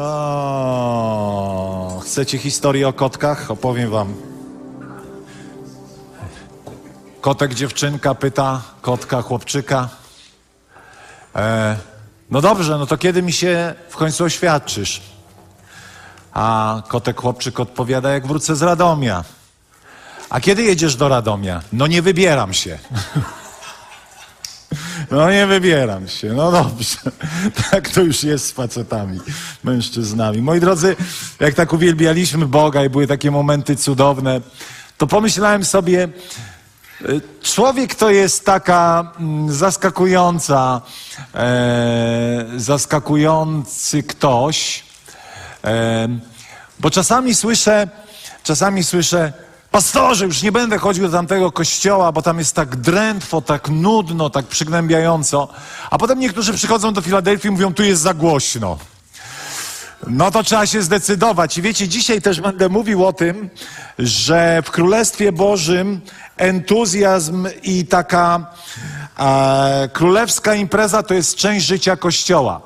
O, chcecie historię o kotkach? Opowiem wam. Kotek dziewczynka pyta kotka chłopczyka. E, no dobrze, no to kiedy mi się w końcu oświadczysz? A kotek chłopczyk odpowiada, jak wrócę z Radomia. A kiedy jedziesz do Radomia? No nie wybieram się. No nie wybieram się, no dobrze. Tak to już jest z facetami, mężczyznami. Moi drodzy, jak tak uwielbialiśmy Boga i były takie momenty cudowne, to pomyślałem sobie, y, człowiek to jest taka mm, zaskakująca, e, zaskakujący ktoś, e, bo czasami słyszę, czasami słyszę, Pastorze, już nie będę chodził do tamtego kościoła, bo tam jest tak drętwo, tak nudno, tak przygnębiająco. A potem niektórzy przychodzą do Filadelfii i mówią, tu jest za głośno. No to trzeba się zdecydować. I wiecie, dzisiaj też będę mówił o tym, że w Królestwie Bożym entuzjazm i taka e, królewska impreza to jest część życia Kościoła.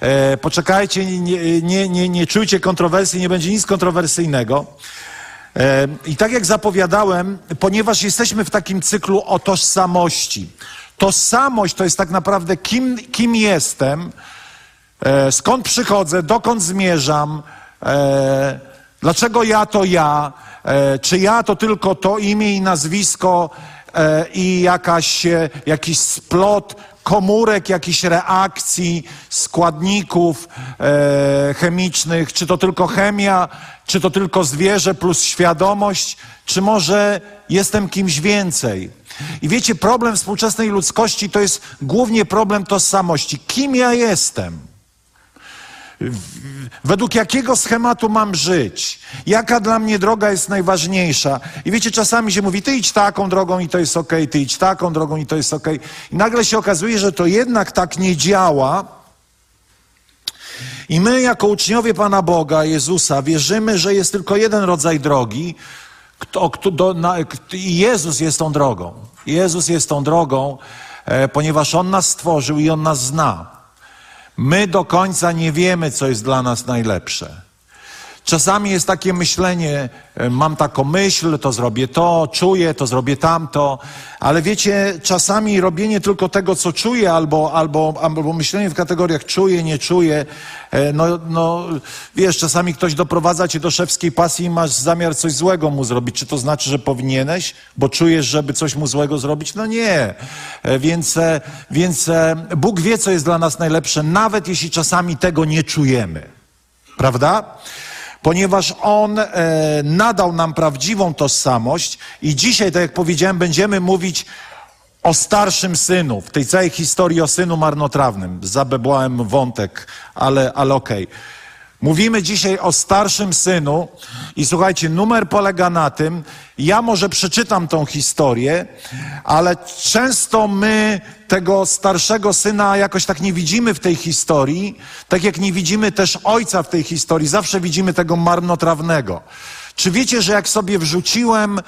E, poczekajcie, nie, nie, nie, nie czujcie kontrowersji, nie będzie nic kontrowersyjnego. I tak jak zapowiadałem, ponieważ jesteśmy w takim cyklu o tożsamości. Tożsamość to jest tak naprawdę kim, kim jestem, e, skąd przychodzę, dokąd zmierzam, e, dlaczego ja to ja, e, czy ja to tylko to imię i nazwisko i jakaś, jakiś splot komórek, jakichś reakcji, składników e, chemicznych, czy to tylko chemia, czy to tylko zwierzę plus świadomość, czy może jestem kimś więcej. I wiecie, problem współczesnej ludzkości to jest głównie problem tożsamości. Kim ja jestem? Według jakiego schematu mam żyć? Jaka dla mnie droga jest najważniejsza? I wiecie, czasami się mówi, ty idź taką drogą i to jest ok, ty idź taką drogą i to jest ok. I nagle się okazuje, że to jednak tak nie działa. I my, jako uczniowie Pana Boga, Jezusa, wierzymy, że jest tylko jeden rodzaj drogi. Kto, kto, do, na, Jezus jest tą drogą. Jezus jest tą drogą, e, ponieważ On nas stworzył i On nas zna. My do końca nie wiemy, co jest dla nas najlepsze. Czasami jest takie myślenie, e, mam taką myśl, to zrobię to, czuję, to zrobię tamto, ale wiecie, czasami robienie tylko tego, co czuję, albo, albo, albo myślenie w kategoriach czuję, nie czuję, e, no, no wiesz, czasami ktoś doprowadza cię do szewskiej pasji i masz zamiar coś złego mu zrobić. Czy to znaczy, że powinieneś, bo czujesz, żeby coś mu złego zrobić? No nie. E, więc, więc Bóg wie, co jest dla nas najlepsze, nawet jeśli czasami tego nie czujemy. Prawda? Ponieważ On e, nadał nam prawdziwą tożsamość i dzisiaj, tak jak powiedziałem, będziemy mówić o starszym synu, w tej całej historii o synu marnotrawnym. Zabebłałem wątek, ale, ale okej. Okay. Mówimy dzisiaj o starszym synu i słuchajcie, numer polega na tym, ja może przeczytam tą historię, ale często my tego starszego syna jakoś tak nie widzimy w tej historii, tak jak nie widzimy też ojca w tej historii, zawsze widzimy tego marnotrawnego. Czy wiecie, że jak sobie wrzuciłem e,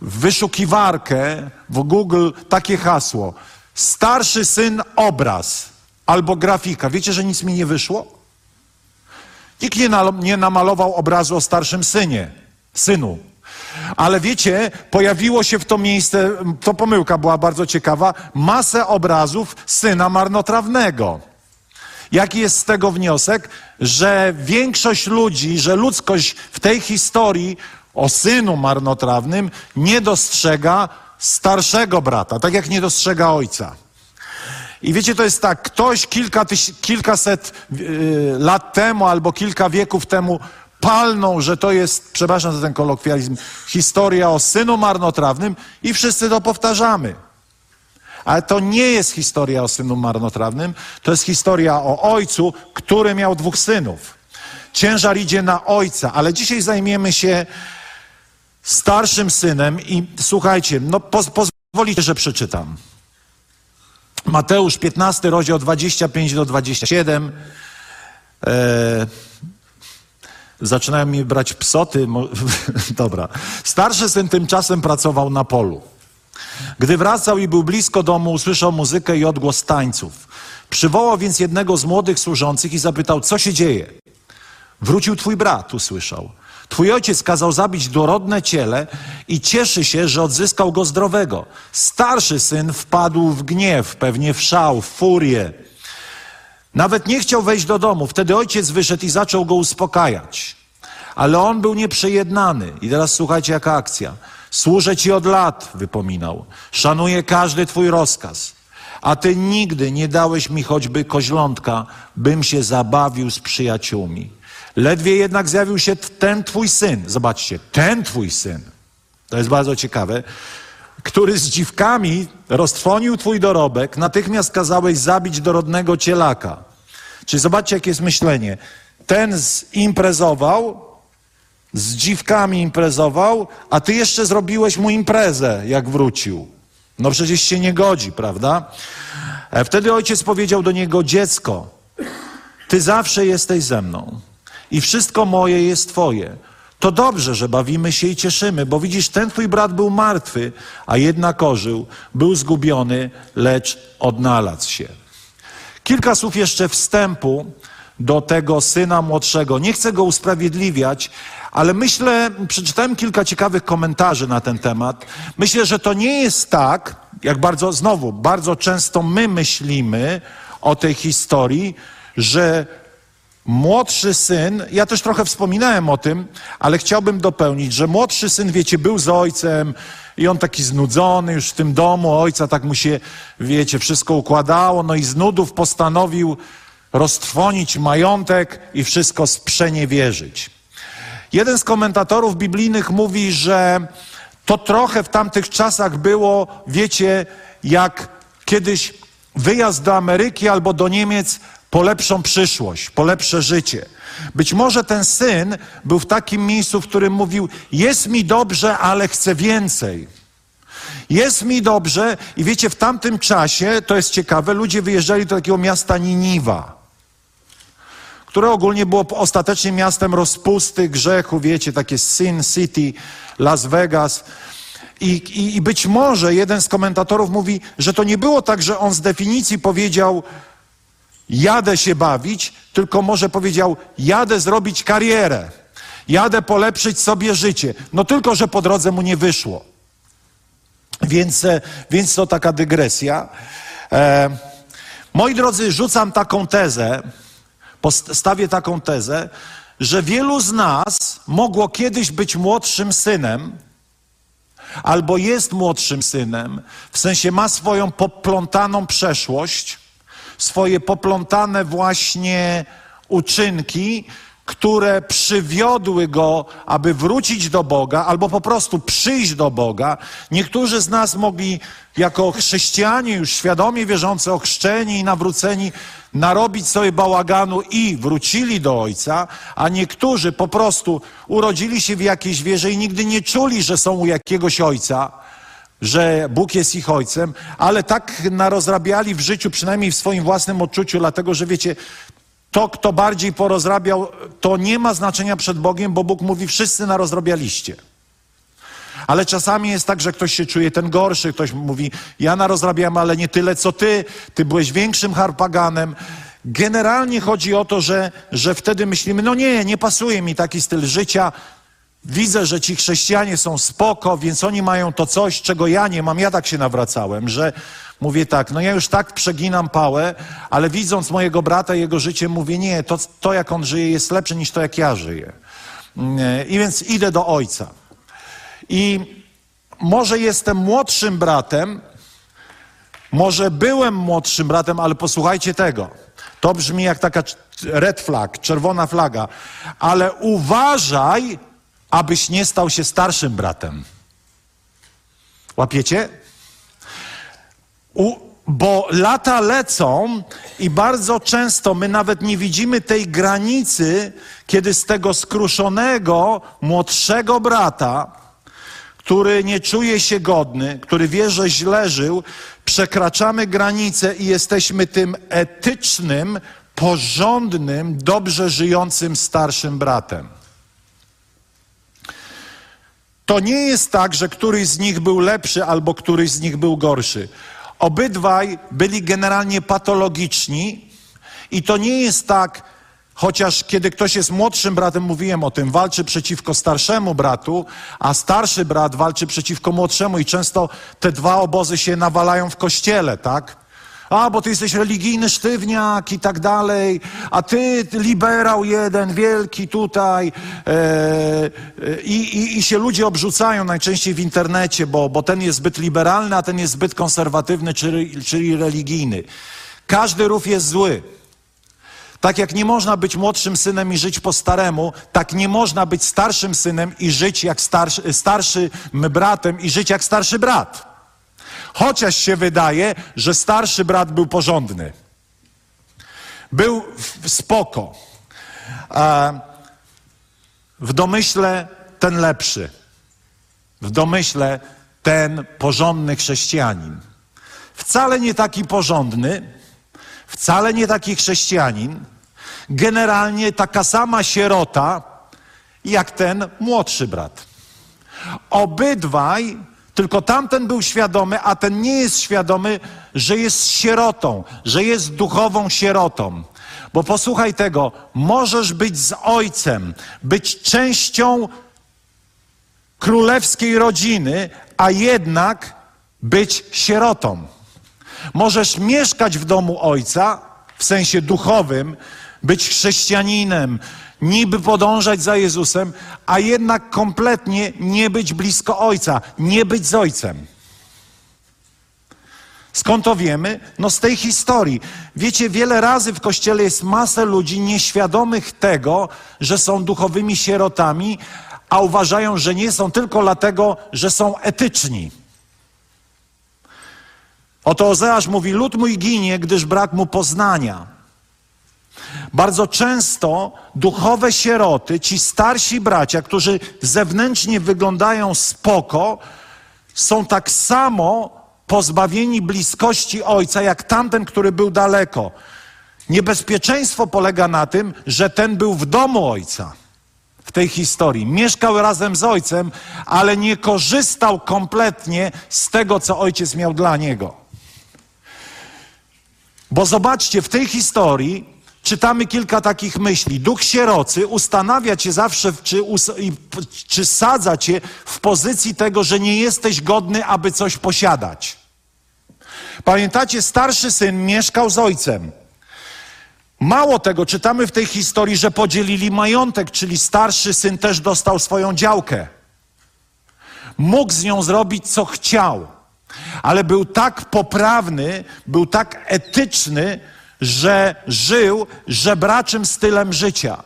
w wyszukiwarkę w Google takie hasło, starszy syn obraz, albo grafika. Wiecie, że nic mi nie wyszło? Nikt nie, na, nie namalował obrazu o starszym synie, synu. Ale wiecie, pojawiło się w to miejsce, to pomyłka była bardzo ciekawa, masę obrazów syna marnotrawnego. Jaki jest z tego wniosek? Że większość ludzi, że ludzkość w tej historii o synu marnotrawnym nie dostrzega starszego brata, tak jak nie dostrzega ojca. I wiecie, to jest tak, ktoś kilka tyś, kilkaset yy, lat temu albo kilka wieków temu palnął, że to jest, przepraszam za ten kolokwializm, historia o synu marnotrawnym i wszyscy to powtarzamy. Ale to nie jest historia o synu marnotrawnym, to jest historia o ojcu, który miał dwóch synów. ciężar idzie na ojca, ale dzisiaj zajmiemy się starszym synem i słuchajcie, no poz, pozwolicie, że przeczytam. Mateusz 15, rozdział 25 do 27. E, zaczynają mi brać psoty. Dobra. Starszy syn tymczasem pracował na polu. Gdy wracał i był blisko domu, usłyszał muzykę i odgłos tańców. Przywołał więc jednego z młodych służących i zapytał, co się dzieje. Wrócił twój brat, usłyszał. Twój ojciec kazał zabić dorodne ciele i cieszy się, że odzyskał go zdrowego. Starszy syn wpadł w gniew, pewnie w szał, w furię. Nawet nie chciał wejść do domu. Wtedy ojciec wyszedł i zaczął go uspokajać. Ale on był nieprzejednany. I teraz słuchajcie, jaka akcja. Służę ci od lat, wypominał. Szanuję każdy twój rozkaz. A ty nigdy nie dałeś mi choćby koźlątka, bym się zabawił z przyjaciółmi. Ledwie jednak zjawił się ten twój syn. Zobaczcie, ten twój syn. To jest bardzo ciekawe. Który z dziwkami roztrwonił twój dorobek, natychmiast kazałeś zabić dorodnego cielaka. Czyli zobaczcie, jakie jest myślenie. Ten imprezował, z dziwkami imprezował, a ty jeszcze zrobiłeś mu imprezę, jak wrócił. No przecież się nie godzi, prawda? E, wtedy ojciec powiedział do niego: Dziecko, ty zawsze jesteś ze mną i wszystko moje jest Twoje. To dobrze, że bawimy się i cieszymy, bo widzisz, ten Twój brat był martwy, a jednak ożył, był zgubiony, lecz odnalazł się. Kilka słów jeszcze wstępu do tego syna młodszego. Nie chcę go usprawiedliwiać, ale myślę, przeczytałem kilka ciekawych komentarzy na ten temat. Myślę, że to nie jest tak, jak bardzo, znowu, bardzo często my myślimy o tej historii, że młodszy syn, ja też trochę wspominałem o tym, ale chciałbym dopełnić, że młodszy syn, wiecie, był z ojcem i on taki znudzony już w tym domu, ojca tak mu się, wiecie, wszystko układało, no i z nudów postanowił roztrwonić majątek i wszystko sprzeniewierzyć. Jeden z komentatorów biblijnych mówi, że to trochę w tamtych czasach było, wiecie, jak kiedyś wyjazd do Ameryki albo do Niemiec po lepszą przyszłość, po lepsze życie. Być może ten syn był w takim miejscu, w którym mówił: Jest mi dobrze, ale chcę więcej. Jest mi dobrze, i wiecie, w tamtym czasie, to jest ciekawe, ludzie wyjeżdżali do takiego miasta Niniwa, które ogólnie było ostatecznie miastem rozpusty, grzechu, wiecie, takie Sin City, Las Vegas. I, i, I być może jeden z komentatorów mówi, że to nie było tak, że on z definicji powiedział, jadę się bawić, tylko może powiedział, jadę zrobić karierę, jadę polepszyć sobie życie. No tylko, że po drodze mu nie wyszło. Więc, e, więc to taka dygresja. E, moi drodzy, rzucam taką tezę, postawię taką tezę, że wielu z nas mogło kiedyś być młodszym synem, albo jest młodszym synem, w sensie ma swoją poplątaną przeszłość, swoje poplątane właśnie uczynki, które przywiodły go, aby wrócić do Boga, albo po prostu przyjść do Boga. Niektórzy z nas mogli, jako chrześcijanie, już świadomie wierzący, ochrzczeni i nawróceni, narobić sobie bałaganu i wrócili do Ojca, a niektórzy po prostu urodzili się w jakiejś wierze i nigdy nie czuli, że są u jakiegoś Ojca że Bóg jest ich ojcem, ale tak narozrabiali w życiu, przynajmniej w swoim własnym odczuciu, dlatego że wiecie, to, kto bardziej porozrabiał, to nie ma znaczenia przed Bogiem, bo Bóg mówi, wszyscy narozrabialiście. Ale czasami jest tak, że ktoś się czuje ten gorszy, ktoś mówi, ja narozrabiam, ale nie tyle co ty, ty byłeś większym harpaganem. Generalnie chodzi o to, że, że wtedy myślimy, no nie, nie pasuje mi taki styl życia, widzę, że ci chrześcijanie są spoko, więc oni mają to coś, czego ja nie mam. Ja tak się nawracałem, że mówię tak, no ja już tak przeginam pałę, ale widząc mojego brata i jego życie, mówię nie, to, to jak on żyje jest lepsze niż to jak ja żyję. Mm, I więc idę do ojca. I może jestem młodszym bratem, może byłem młodszym bratem, ale posłuchajcie tego. To brzmi jak taka red flag, czerwona flaga. Ale uważaj, abyś nie stał się starszym bratem. Łapiecie? U, bo lata lecą i bardzo często my nawet nie widzimy tej granicy, kiedy z tego skruszonego, młodszego brata, który nie czuje się godny, który wie, że źle żył, przekraczamy granicę i jesteśmy tym etycznym, porządnym, dobrze żyjącym starszym bratem. To nie jest tak, że któryś z nich był lepszy albo któryś z nich był gorszy. Obydwaj byli generalnie patologiczni i to nie jest tak, chociaż kiedy ktoś jest młodszym bratem, mówiłem o tym, walczy przeciwko starszemu bratu, a starszy brat walczy przeciwko młodszemu i często te dwa obozy się nawalają w kościele, tak? A, bo ty jesteś religijny sztywniak i tak dalej, a ty liberał jeden, wielki tutaj. E, e, i, i, się ludzie obrzucają najczęściej w internecie, bo, bo ten jest zbyt liberalny, a ten jest zbyt konserwatywny, czyli, czyli religijny. Każdy rów jest zły. Tak jak nie można być młodszym synem i żyć po staremu, tak nie można być starszym synem i żyć jak starszy, starszym bratem i żyć jak starszy brat. Chociaż się wydaje, że starszy brat był porządny. Był spoko. W domyśle ten lepszy. W domyśle ten porządny chrześcijanin. Wcale nie taki porządny, wcale nie taki chrześcijanin. Generalnie taka sama sierota jak ten młodszy brat. Obydwaj tylko tamten był świadomy, a ten nie jest świadomy, że jest sierotą, że jest duchową sierotą. Bo posłuchaj tego, możesz być z ojcem, być częścią królewskiej rodziny, a jednak być sierotą. Możesz mieszkać w domu ojca, w sensie duchowym, być chrześcijaninem, niby podążać za Jezusem, a jednak kompletnie nie być blisko Ojca, nie być z Ojcem. Skąd to wiemy? No z tej historii. Wiecie, wiele razy w kościele jest masę ludzi nieświadomych tego, że są duchowymi sierotami, a uważają, że nie są tylko dlatego, że są etyczni. Oto Ozeasz mówi: Lud mój ginie, gdyż brak mu poznania. Bardzo często duchowe sieroty, ci starsi bracia, którzy zewnętrznie wyglądają spoko, są tak samo pozbawieni bliskości ojca, jak tamten, który był daleko. Niebezpieczeństwo polega na tym, że ten był w domu ojca w tej historii. Mieszkał razem z ojcem, ale nie korzystał kompletnie z tego, co ojciec miał dla niego. Bo zobaczcie, w tej historii czytamy kilka takich myśli. Duch sierocy ustanawia cię zawsze, czy, czy sadza cię w pozycji tego, że nie jesteś godny, aby coś posiadać. Pamiętacie, starszy syn mieszkał z ojcem. Mało tego, czytamy w tej historii, że podzielili majątek, czyli starszy syn też dostał swoją działkę. Mógł z nią zrobić, co chciał, ale był tak poprawny, był tak etyczny, że żył żebraczym stylem życia.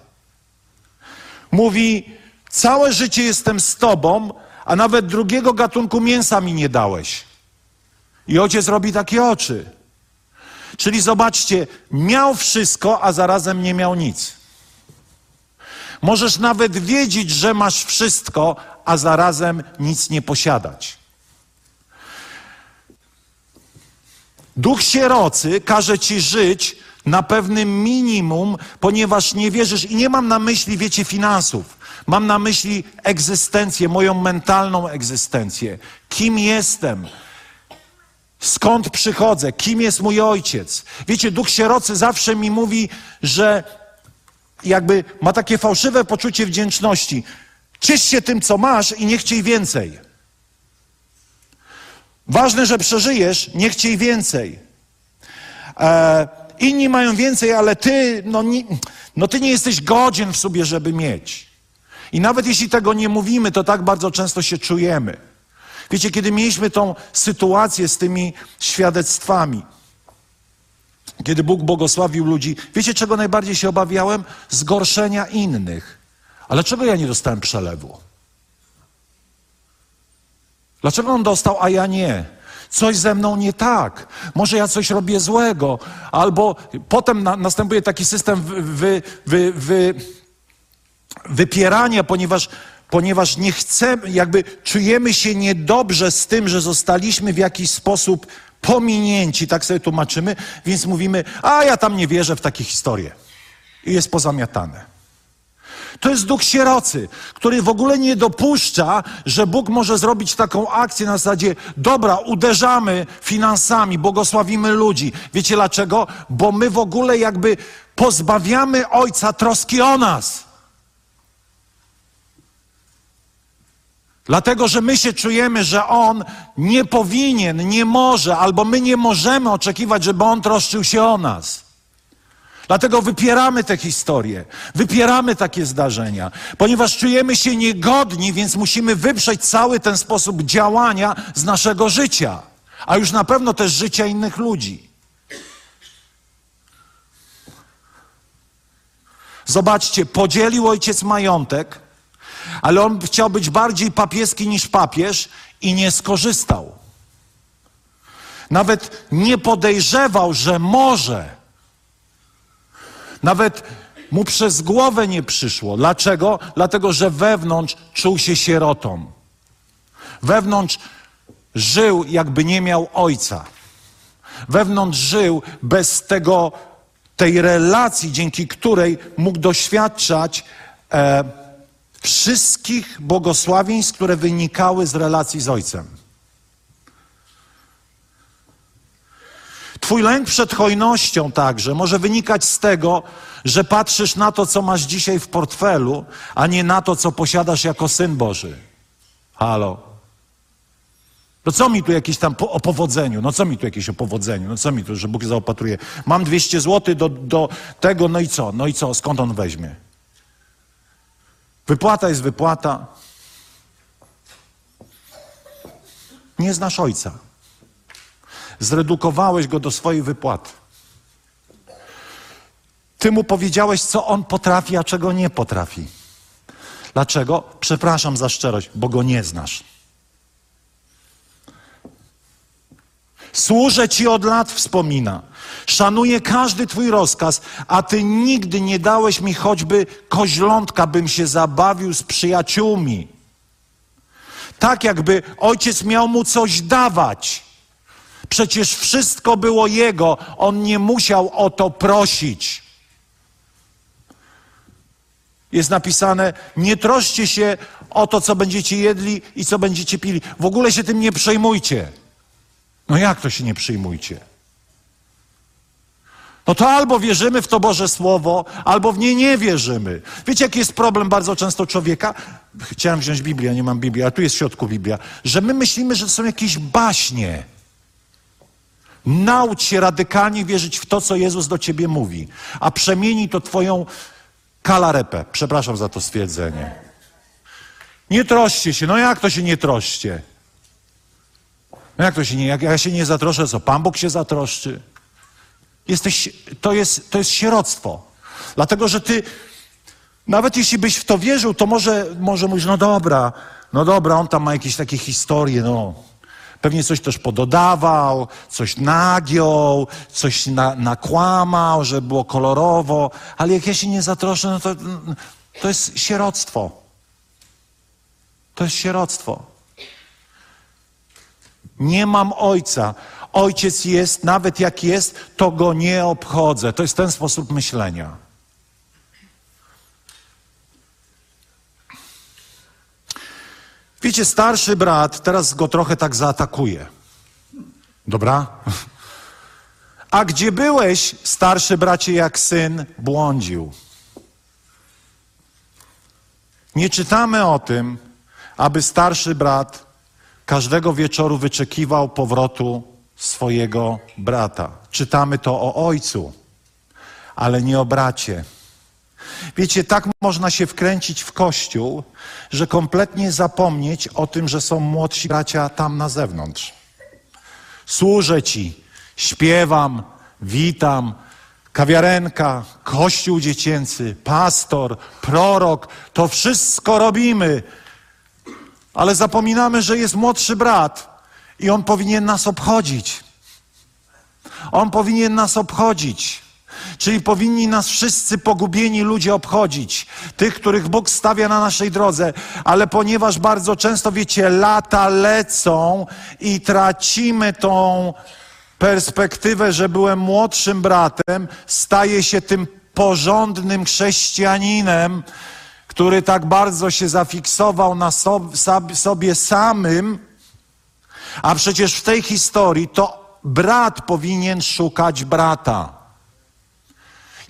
Mówi: Całe życie jestem z tobą, a nawet drugiego gatunku mięsa mi nie dałeś. I ojciec robi takie oczy. Czyli zobaczcie, miał wszystko, a zarazem nie miał nic. Możesz nawet wiedzieć, że masz wszystko, a zarazem nic nie posiadać. Duch sierocy każe ci żyć na pewnym minimum, ponieważ nie wierzysz, i nie mam na myśli, wiecie, finansów. Mam na myśli egzystencję, moją mentalną egzystencję. Kim jestem? Skąd przychodzę? Kim jest mój ojciec? Wiecie, duch sierocy zawsze mi mówi, że jakby ma takie fałszywe poczucie wdzięczności. Ciesz się tym, co masz i nie chciej więcej. Ważne, że przeżyjesz, nie chciej więcej. E, inni mają więcej, ale ty, no, nie, no ty nie jesteś godzien w sobie, żeby mieć. I nawet jeśli tego nie mówimy, to tak bardzo często się czujemy. Wiecie, kiedy mieliśmy tą sytuację z tymi świadectwami, kiedy Bóg błogosławił ludzi, wiecie, czego najbardziej się obawiałem? Zgorszenia innych. Ale czego ja nie dostałem przelewu? Dlaczego on dostał, a ja nie? Coś ze mną nie tak. Może ja coś robię złego. Albo potem na, następuje taki system wy, wy, wy, wy, wypierania, ponieważ, ponieważ nie chcemy, jakby czujemy się niedobrze z tym, że zostaliśmy w jakiś sposób pominięci, tak sobie tłumaczymy, więc mówimy, a ja tam nie wierzę w takie historie. I jest pozamiatane. To jest duch sierocy, który w ogóle nie dopuszcza, że Bóg może zrobić taką akcję na zasadzie, dobra, uderzamy finansami, błogosławimy ludzi. Wiecie dlaczego? Bo my w ogóle jakby pozbawiamy Ojca troski o nas. Dlatego, że my się czujemy, że On nie powinien, nie może, albo my nie możemy oczekiwać, żeby On troszczył się o nas. Dlatego wypieramy te historie, wypieramy takie zdarzenia, ponieważ czujemy się niegodni, więc musimy wyprzeć cały ten sposób działania z naszego życia, a już na pewno też życia innych ludzi. Zobaczcie, podzielił ojciec majątek, ale on chciał być bardziej papieski niż papież i nie skorzystał. Nawet nie podejrzewał, że może nawet mu przez głowę nie przyszło. Dlaczego? Dlatego, że wewnątrz czuł się sierotą. Wewnątrz żył, jakby nie miał ojca. Wewnątrz żył bez tego, tej relacji, dzięki której mógł doświadczać e, wszystkich błogosławieństw, które wynikały z relacji z ojcem. Twój lęk przed hojnością także może wynikać z tego, że patrzysz na to, co masz dzisiaj w portfelu, a nie na to, co posiadasz jako syn Boży. Halo. No co mi tu jakieś tam po, o powodzeniu? No co mi tu jakieś o powodzeniu? No co mi tu, że Bóg zaopatruje? Mam 200 zł do, do tego, no i co? No i co? Skąd on weźmie? Wypłata jest wypłata. Nie znasz ojca. Zredukowałeś go do swojej wypłaty. Ty mu powiedziałeś, co on potrafi, a czego nie potrafi. Dlaczego? Przepraszam za szczerość, bo go nie znasz. Służę Ci od lat, wspomina. Szanuję każdy Twój rozkaz, a Ty nigdy nie dałeś mi choćby koźlątka, bym się zabawił z przyjaciółmi. Tak jakby ojciec miał mu coś dawać. Przecież wszystko było Jego, On nie musiał o to prosić. Jest napisane, nie troszcie się o to, co będziecie jedli i co będziecie pili. W ogóle się tym nie przejmujcie. No jak to się nie przejmujcie? No to albo wierzymy w to Boże Słowo, albo w nie nie wierzymy. Wiecie, jaki jest problem bardzo często człowieka? Chciałem wziąć Biblię, nie mam Biblii, ale tu jest w środku Biblia. Że my myślimy, że to są jakieś baśnie. Naucz się radykalnie wierzyć w to, co Jezus do ciebie mówi, a przemieni to twoją kalarepę. Przepraszam za to stwierdzenie. Nie troszcie się. No jak to się nie troszcie? No jak to się nie, jak ja się nie zatroszczę, co Pan Bóg się zatroszczy? Jesteś, to, jest, to jest sieroctwo. Dlatego, że ty, nawet jeśli byś w to wierzył, to może, może mówisz, no dobra, no dobra, on tam ma jakieś takie historie, no. Pewnie coś też pododawał, coś nagiął, coś na, nakłamał, że było kolorowo, ale jak ja się nie zatroszę, no to, to jest sieroctwo. To jest sieroctwo. Nie mam ojca. Ojciec jest, nawet jak jest, to go nie obchodzę. To jest ten sposób myślenia. Wiecie, starszy brat teraz go trochę tak zaatakuje. Dobra? A gdzie byłeś, starszy bracie, jak syn błądził? Nie czytamy o tym, aby starszy brat każdego wieczoru wyczekiwał powrotu swojego brata. Czytamy to o ojcu, ale nie o bracie. Wiecie, tak można się wkręcić w kościół, że kompletnie zapomnieć o tym, że są młodsi bracia tam na zewnątrz. Służę Ci, śpiewam, witam, kawiarenka, kościół dziecięcy, pastor, prorok, to wszystko robimy, ale zapominamy, że jest młodszy brat I On powinien nas obchodzić. On powinien nas obchodzić. Czyli powinni nas wszyscy pogubieni ludzie obchodzić, tych, których Bóg stawia na naszej drodze, ale ponieważ bardzo często, wiecie, lata lecą i tracimy tą perspektywę, że byłem młodszym bratem, staję się tym porządnym chrześcijaninem, który tak bardzo się zafiksował na sobie samym, a przecież w tej historii to brat powinien szukać brata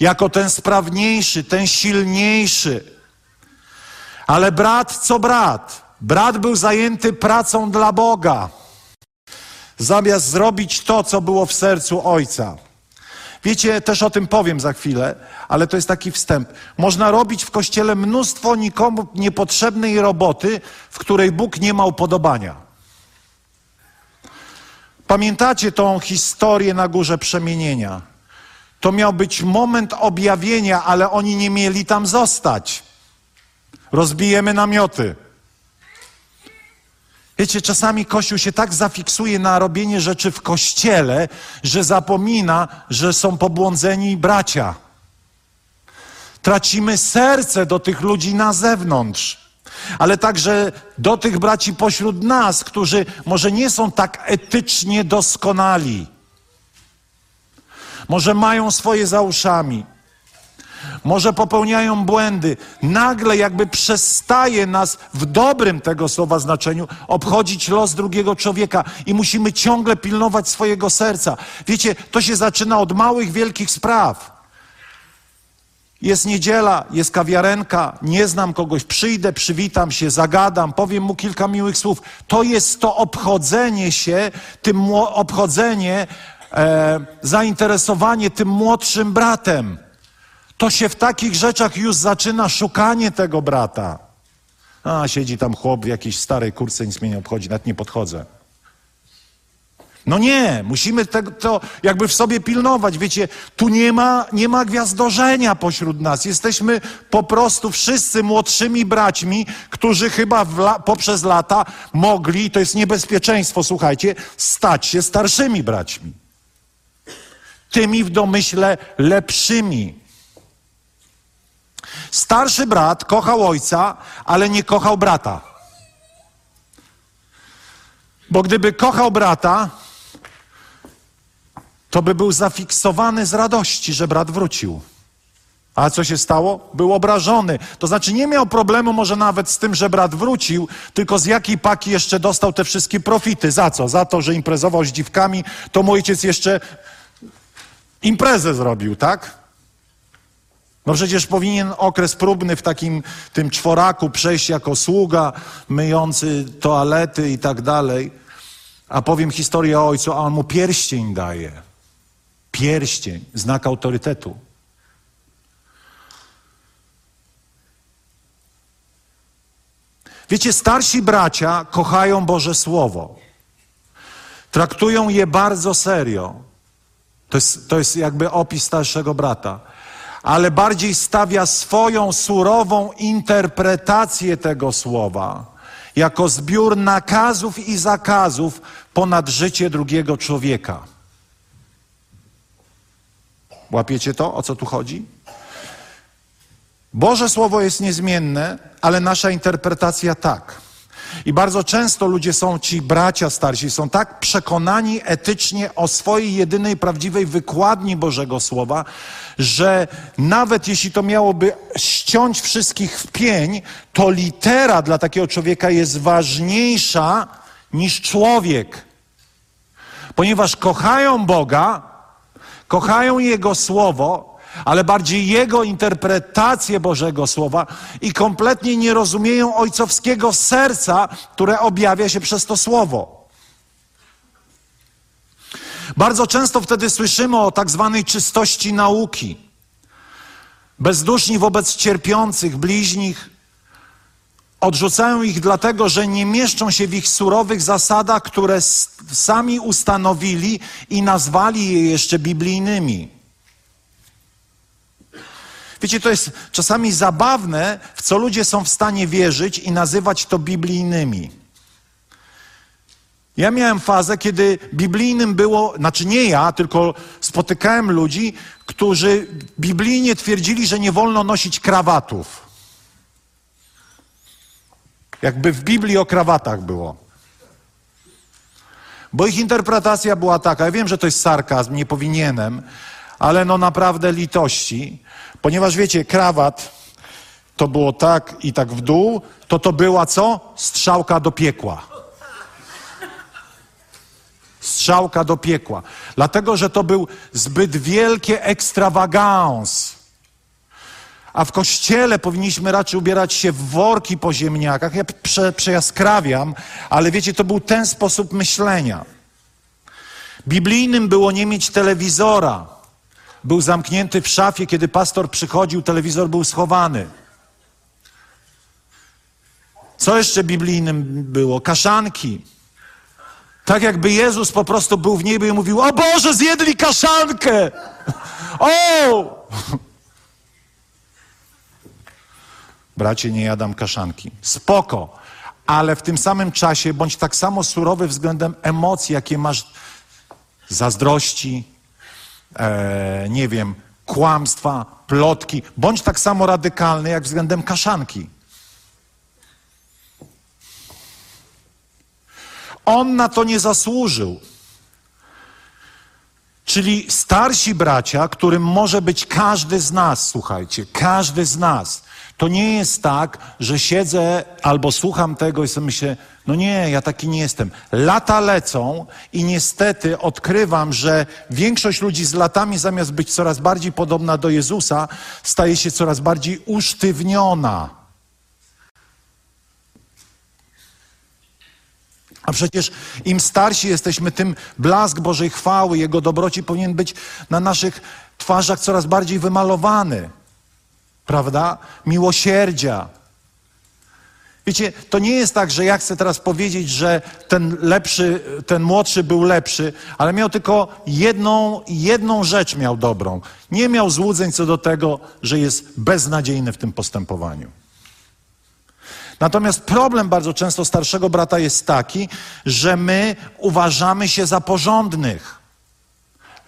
jako ten sprawniejszy, ten silniejszy. Ale brat co brat? Brat był zajęty pracą dla Boga, zamiast zrobić to, co było w sercu ojca. Wiecie, też o tym powiem za chwilę, ale to jest taki wstęp. Można robić w kościele mnóstwo nikomu niepotrzebnej roboty, w której Bóg nie ma upodobania. Pamiętacie tą historię na górze przemienienia? To miał być moment objawienia, ale oni nie mieli tam zostać. Rozbijemy namioty. Wiecie, czasami Kościół się tak zafiksuje na robienie rzeczy w kościele, że zapomina, że są pobłądzeni bracia. Tracimy serce do tych ludzi na zewnątrz, ale także do tych braci pośród nas, którzy może nie są tak etycznie doskonali. Może mają swoje za uszami. Może popełniają błędy. Nagle jakby przestaje nas w dobrym tego słowa znaczeniu obchodzić los drugiego człowieka i musimy ciągle pilnować swojego serca. Wiecie, to się zaczyna od małych, wielkich spraw. Jest niedziela, jest kawiarenka, nie znam kogoś, przyjdę, przywitam się, zagadam, powiem mu kilka miłych słów. To jest to obchodzenie się, tym obchodzenie e, zainteresowanie tym młodszym bratem. To się w takich rzeczach już zaczyna szukanie tego brata. A, siedzi tam chłop w jakiejś starej kurce, nic mnie nie obchodzi, nawet nie podchodzę. No nie, musimy tego, to jakby w sobie pilnować. Wiecie, tu nie ma, nie ma gwiazdorzenia pośród nas. Jesteśmy po prostu wszyscy młodszymi braćmi, którzy chyba la, poprzez lata mogli, to jest niebezpieczeństwo, słuchajcie, stać się starszymi braćmi tymi w domyśle lepszymi. Starszy brat kochał ojca, ale nie kochał brata. Bo gdyby kochał brata, to by był zafiksowany z radości, że brat wrócił. A co się stało? Był obrażony. To znaczy nie miał problemu może nawet z tym, że brat wrócił, tylko z jakiej paki jeszcze dostał te wszystkie profity. Za co? Za to, że imprezował z dziwkami, to mój ojciec jeszcze imprezę zrobił, tak? No przecież powinien okres próbny w takim tym czworaku przejść jako sługa, myjący toalety i tak dalej. A powiem historię o ojcu, a on mu pierścień daje. Pierścień, znak autorytetu. Wiecie, starsi bracia kochają Boże Słowo. Traktują je bardzo serio. To jest, to jest jakby opis starszego brata. Ale bardziej stawia swoją surową interpretację tego słowa jako zbiór nakazów i zakazów ponad życie drugiego człowieka. Łapiecie to, o co tu chodzi? Boże Słowo jest niezmienne, ale nasza interpretacja tak. I bardzo często ludzie są, ci bracia starsi, są tak przekonani etycznie o swojej jedynej prawdziwej wykładni Bożego Słowa, że nawet jeśli to miałoby ściąć wszystkich w pień, to litera dla takiego człowieka jest ważniejsza niż człowiek. Ponieważ kochają Boga, kochają Jego Słowo, ale bardziej Jego interpretację Bożego Słowa i kompletnie nie rozumieją ojcowskiego serca, które objawia się przez to Słowo. Bardzo często wtedy słyszymy o tak zwanej czystości nauki. Bezduszni wobec cierpiących, bliźnich, odrzucają ich dlatego, że nie mieszczą się w ich surowych zasadach, które sami ustanowili i nazwali je jeszcze biblijnymi. Wiecie, to jest czasami zabawne, w co ludzie są w stanie wierzyć i nazywać to biblijnymi. Ja miałem fazę, kiedy biblijnym było, znaczy nie ja, tylko spotykałem ludzi, którzy biblijnie twierdzili, że nie wolno nosić krawatów. Jakby w Biblii o krawatach było. Bo ich interpretacja była taka, ja wiem, że to jest sarkazm, nie powinienem, ale no naprawdę litości, ponieważ wiecie, krawat to było tak i tak w dół, to to była co? Strzałka do piekła. Strzałka do piekła. Dlatego, że to był zbyt wielkie ekstrawagans. A w kościele powinniśmy raczej ubierać się w worki po ziemniakach. Ja prze, przejaskrawiam, ale wiecie, to był ten sposób myślenia. Biblijnym było nie mieć telewizora. Był zamknięty w szafie, kiedy pastor przychodził, telewizor był schowany. Co jeszcze biblijnym było? Kaszanki. Tak jakby Jezus po prostu był w niebie i mówił: O Boże, zjedli kaszankę! O! Bracie, nie jadam kaszanki. Spoko. Ale w tym samym czasie bądź tak samo surowy względem emocji, jakie masz zazdrości, e, nie wiem, kłamstwa, plotki. Bądź tak samo radykalny jak względem kaszanki. On na to nie zasłużył. Czyli starsi bracia, którym może być każdy z nas, słuchajcie, każdy z nas. To nie jest tak, że siedzę albo słucham tego i sobie myślę, no nie, ja taki nie jestem. Lata lecą i niestety odkrywam, że większość ludzi z latami, zamiast być coraz bardziej podobna do Jezusa, staje się coraz bardziej usztywniona. A przecież im starsi jesteśmy, tym blask Bożej chwały, Jego dobroci powinien być na naszych twarzach coraz bardziej wymalowany. Prawda? Miłosierdzia. Wiecie, to nie jest tak, że ja chcę teraz powiedzieć, że ten lepszy, ten młodszy był lepszy, ale miał tylko jedną, jedną rzecz miał dobrą. Nie miał złudzeń co do tego, że jest beznadziejny w tym postępowaniu. Natomiast problem bardzo często starszego brata jest taki, że my uważamy się za porządnych,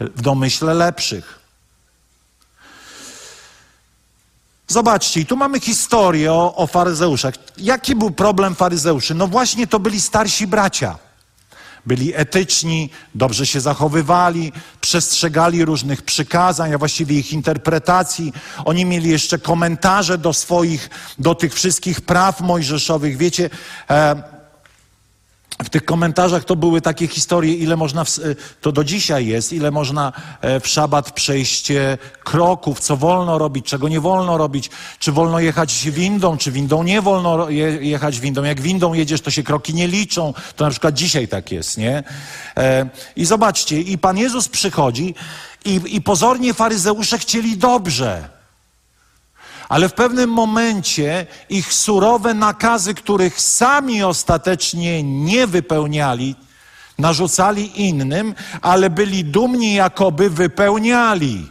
w domyśle lepszych. Zobaczcie, i tu mamy historię o, o faryzeuszach. Jaki był problem faryzeuszy? No właśnie to byli starsi bracia. Byli etyczni, dobrze się zachowywali, przestrzegali różnych przykazań, a właściwie ich interpretacji. Oni mieli jeszcze komentarze do swoich, do tych wszystkich praw mojżeszowych. Wiecie, e, w tych komentarzach to były takie historie, ile można, w, to do dzisiaj jest, ile można e, w szabat przejść e, kroków, co wolno robić, czego nie wolno robić, czy wolno jechać windą, czy windą nie wolno jechać windą. Jak windą jedziesz, to się kroki nie liczą. To na przykład dzisiaj tak jest, nie? E, I zobaczcie, i Pan Jezus przychodzi i, i pozornie faryzeusze chcieli dobrze. Ale w pewnym momencie ich surowe nakazy, których sami ostatecznie nie wypełniali, narzucali innym, ale byli dumni, jakoby wypełniali.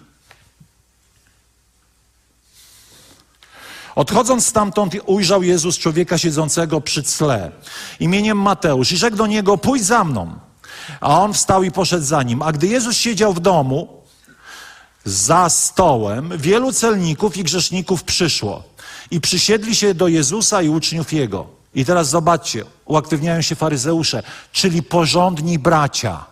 Odchodząc stamtąd, ujrzał Jezus człowieka siedzącego przy cle imieniem Mateusz i rzekł do niego: Pójdź za mną. A on wstał i poszedł za nim. A gdy Jezus siedział w domu, za stołem wielu celników i grzeszników przyszło i przysiedli się do Jezusa i uczniów Jego. I teraz zobaczcie, uaktywniają się faryzeusze, czyli porządni bracia.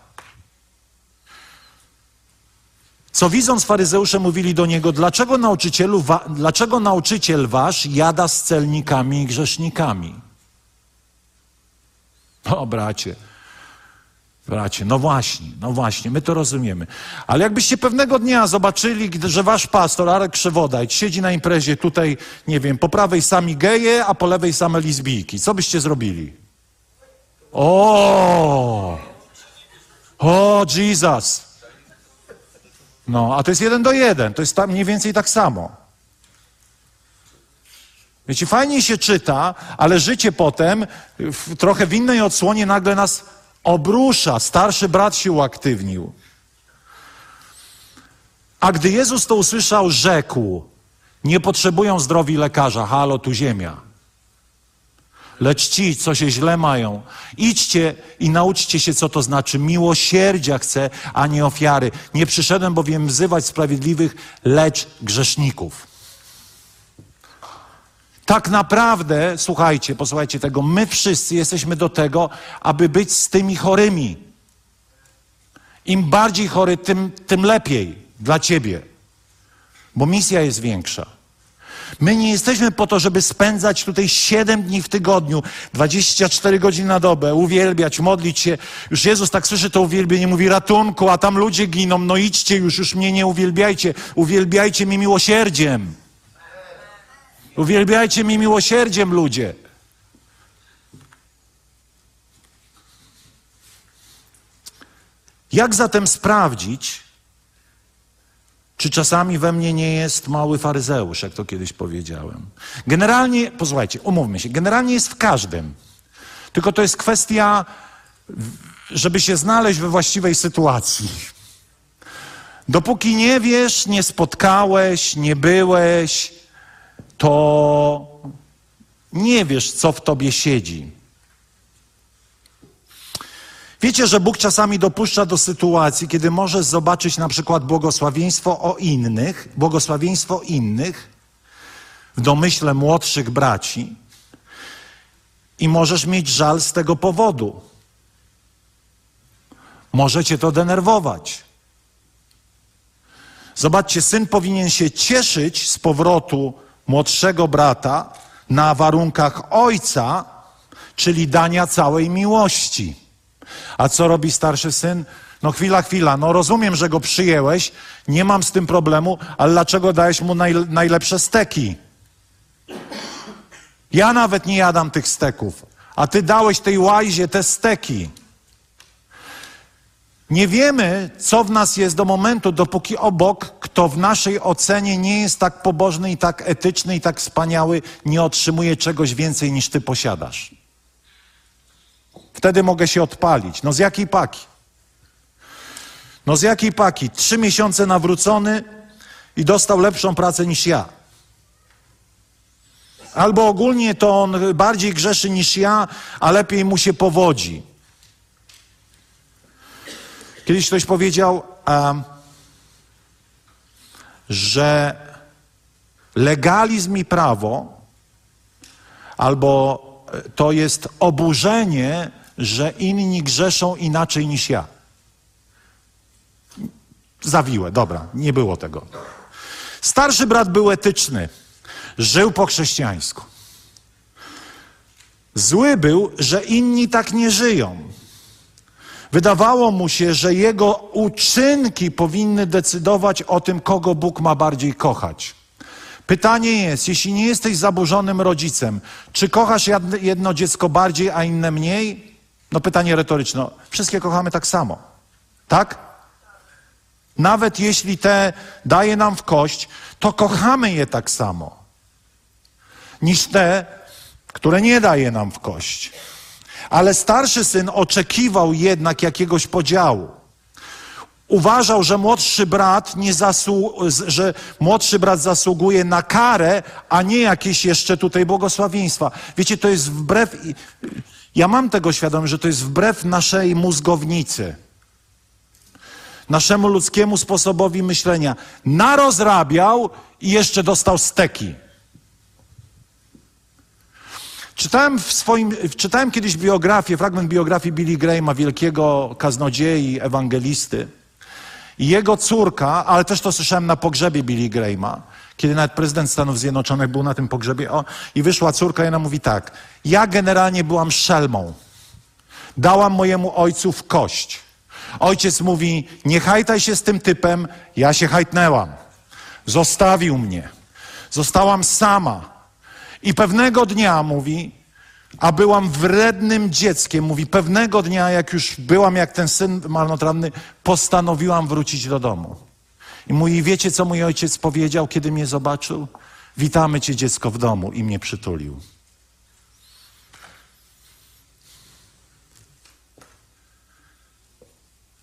Co widząc faryzeusze mówili do niego, dlaczego, nauczycielu, dlaczego nauczyciel wasz jada z celnikami i grzesznikami? O bracie, Bracie, no właśnie, no właśnie, my to rozumiemy. Ale jakbyście pewnego dnia zobaczyli, że wasz pastor Arek Krzewodajt siedzi na imprezie tutaj, nie wiem, po prawej sami geje, a po lewej same lesbijki, co byście zrobili? O! O, Jesus! No, a to jest jeden do jeden, to jest tam mniej więcej tak samo. Wiecie, fajnie się czyta, ale życie potem w, trochę w innej odsłonie nagle nas obrusza, starszy brat się uaktywnił. A gdy Jezus to usłyszał, rzekł: Nie potrzebują zdrowi lekarza, halo, tu ziemia. lecz ci, co się źle mają. Idźcie i nauczcie się, co to znaczy. Miłosierdzia chcę, a nie ofiary. Nie przyszedłem bowiem wzywać sprawiedliwych, lecz grzeszników. Tak naprawdę, słuchajcie, posłuchajcie tego, my wszyscy jesteśmy do tego, aby być z tymi chorymi. Im bardziej chory, tym, tym lepiej dla ciebie, bo misja jest większa. My nie jesteśmy po to, żeby spędzać tutaj 7 dni w tygodniu, 24 godziny na dobę, uwielbiać, modlić się. Już Jezus tak słyszy to uwielbienie, mówi ratunku, a tam ludzie giną, no idźcie już, już mnie nie uwielbiajcie, uwielbiajcie mi miłosierdziem. Uwielbiajcie mi miłosierdziem, ludzie. Jak zatem sprawdzić, czy czasami we mnie nie jest mały faryzeusz, jak to kiedyś powiedziałem? Generalnie, posłuchajcie, umówmy się, generalnie jest w każdym. Tylko to jest kwestia, żeby się znaleźć we właściwej sytuacji. Dopóki nie wiesz, nie spotkałeś, nie byłeś, to nie wiesz, co w tobie siedzi. Wiecie, że Bóg czasami dopuszcza do sytuacji, kiedy możesz zobaczyć na przykład błogosławieństwo o innych, błogosławieństwo innych w domyśle młodszych braci i możesz mieć żal z tego powodu. Może cię to denerwować. Zobaczcie, syn powinien się cieszyć z powrotu młodszego brata na warunkach ojca, czyli dania całej miłości. A co robi starszy syn? No chwila, chwila, no rozumiem, że go przyjęłeś, nie mam z tym problemu, ale dlaczego dałeś mu naj, najlepsze steki? Ja nawet nie jadam tych steków, a ty dałeś tej łajzie te steki. Nie wiemy, co w nas jest do momentu, dopóki obok, kto w naszej ocenie nie jest tak pobożny i tak etyczny i tak wspaniały, nie otrzymuje czegoś więcej niż ty posiadasz. Wtedy mogę się odpalić. No z jakiej paki? No z jakiej paki? Trzy miesiące nawrócony i dostał lepszą pracę niż ja. Albo ogólnie to on bardziej grzeszy niż ja, a lepiej mu się powodzi. Kiedyś ktoś powiedział, um, że legalizm i prawo, albo to jest oburzenie, że inni grzeszą inaczej niż ja. Zawiłe, dobra, nie było tego. Starszy brat był etyczny, żył po chrześcijańsku. Zły był, że inni tak nie żyją. Wydawało mu się, że jego uczynki powinny decydować o tym, kogo Bóg ma bardziej kochać. Pytanie jest, jeśli nie jesteś zaburzonym rodzicem, czy kochasz jedno dziecko bardziej, a inne mniej? No pytanie retoryczne. Wszystkie kochamy tak samo. Tak? Nawet jeśli te daje nam w kość, to kochamy je tak samo. Niż te, które nie daje nam w kość. Ale starszy syn oczekiwał jednak jakiegoś podziału. Uważał, że młodszy brat nie że młodszy brat zasługuje na karę, a nie jakieś jeszcze tutaj błogosławieństwa. Wiecie, to jest wbrew ja mam tego świadomość, że to jest wbrew naszej mózgownicy, naszemu ludzkiemu sposobowi myślenia. Narozrabiał i jeszcze dostał steki. Czytałem, w swoim, czytałem kiedyś biografię, fragment biografii Billy Grahama, wielkiego kaznodziei, ewangelisty. I jego córka, ale też to słyszałem na pogrzebie Billy Grahama, kiedy nawet prezydent Stanów Zjednoczonych był na tym pogrzebie. O, I wyszła córka i ona mówi tak, ja generalnie byłam szelmą. Dałam mojemu ojcu w kość. Ojciec mówi, nie hajtaj się z tym typem, ja się hajtnęłam. Zostawił mnie. Zostałam sama. I pewnego dnia, mówi, a byłam wrednym dzieckiem, mówi, pewnego dnia, jak już byłam jak ten syn marnotrawny, postanowiłam wrócić do domu. I mówi, wiecie, co mój ojciec powiedział, kiedy mnie zobaczył? Witamy cię, dziecko, w domu i mnie przytulił.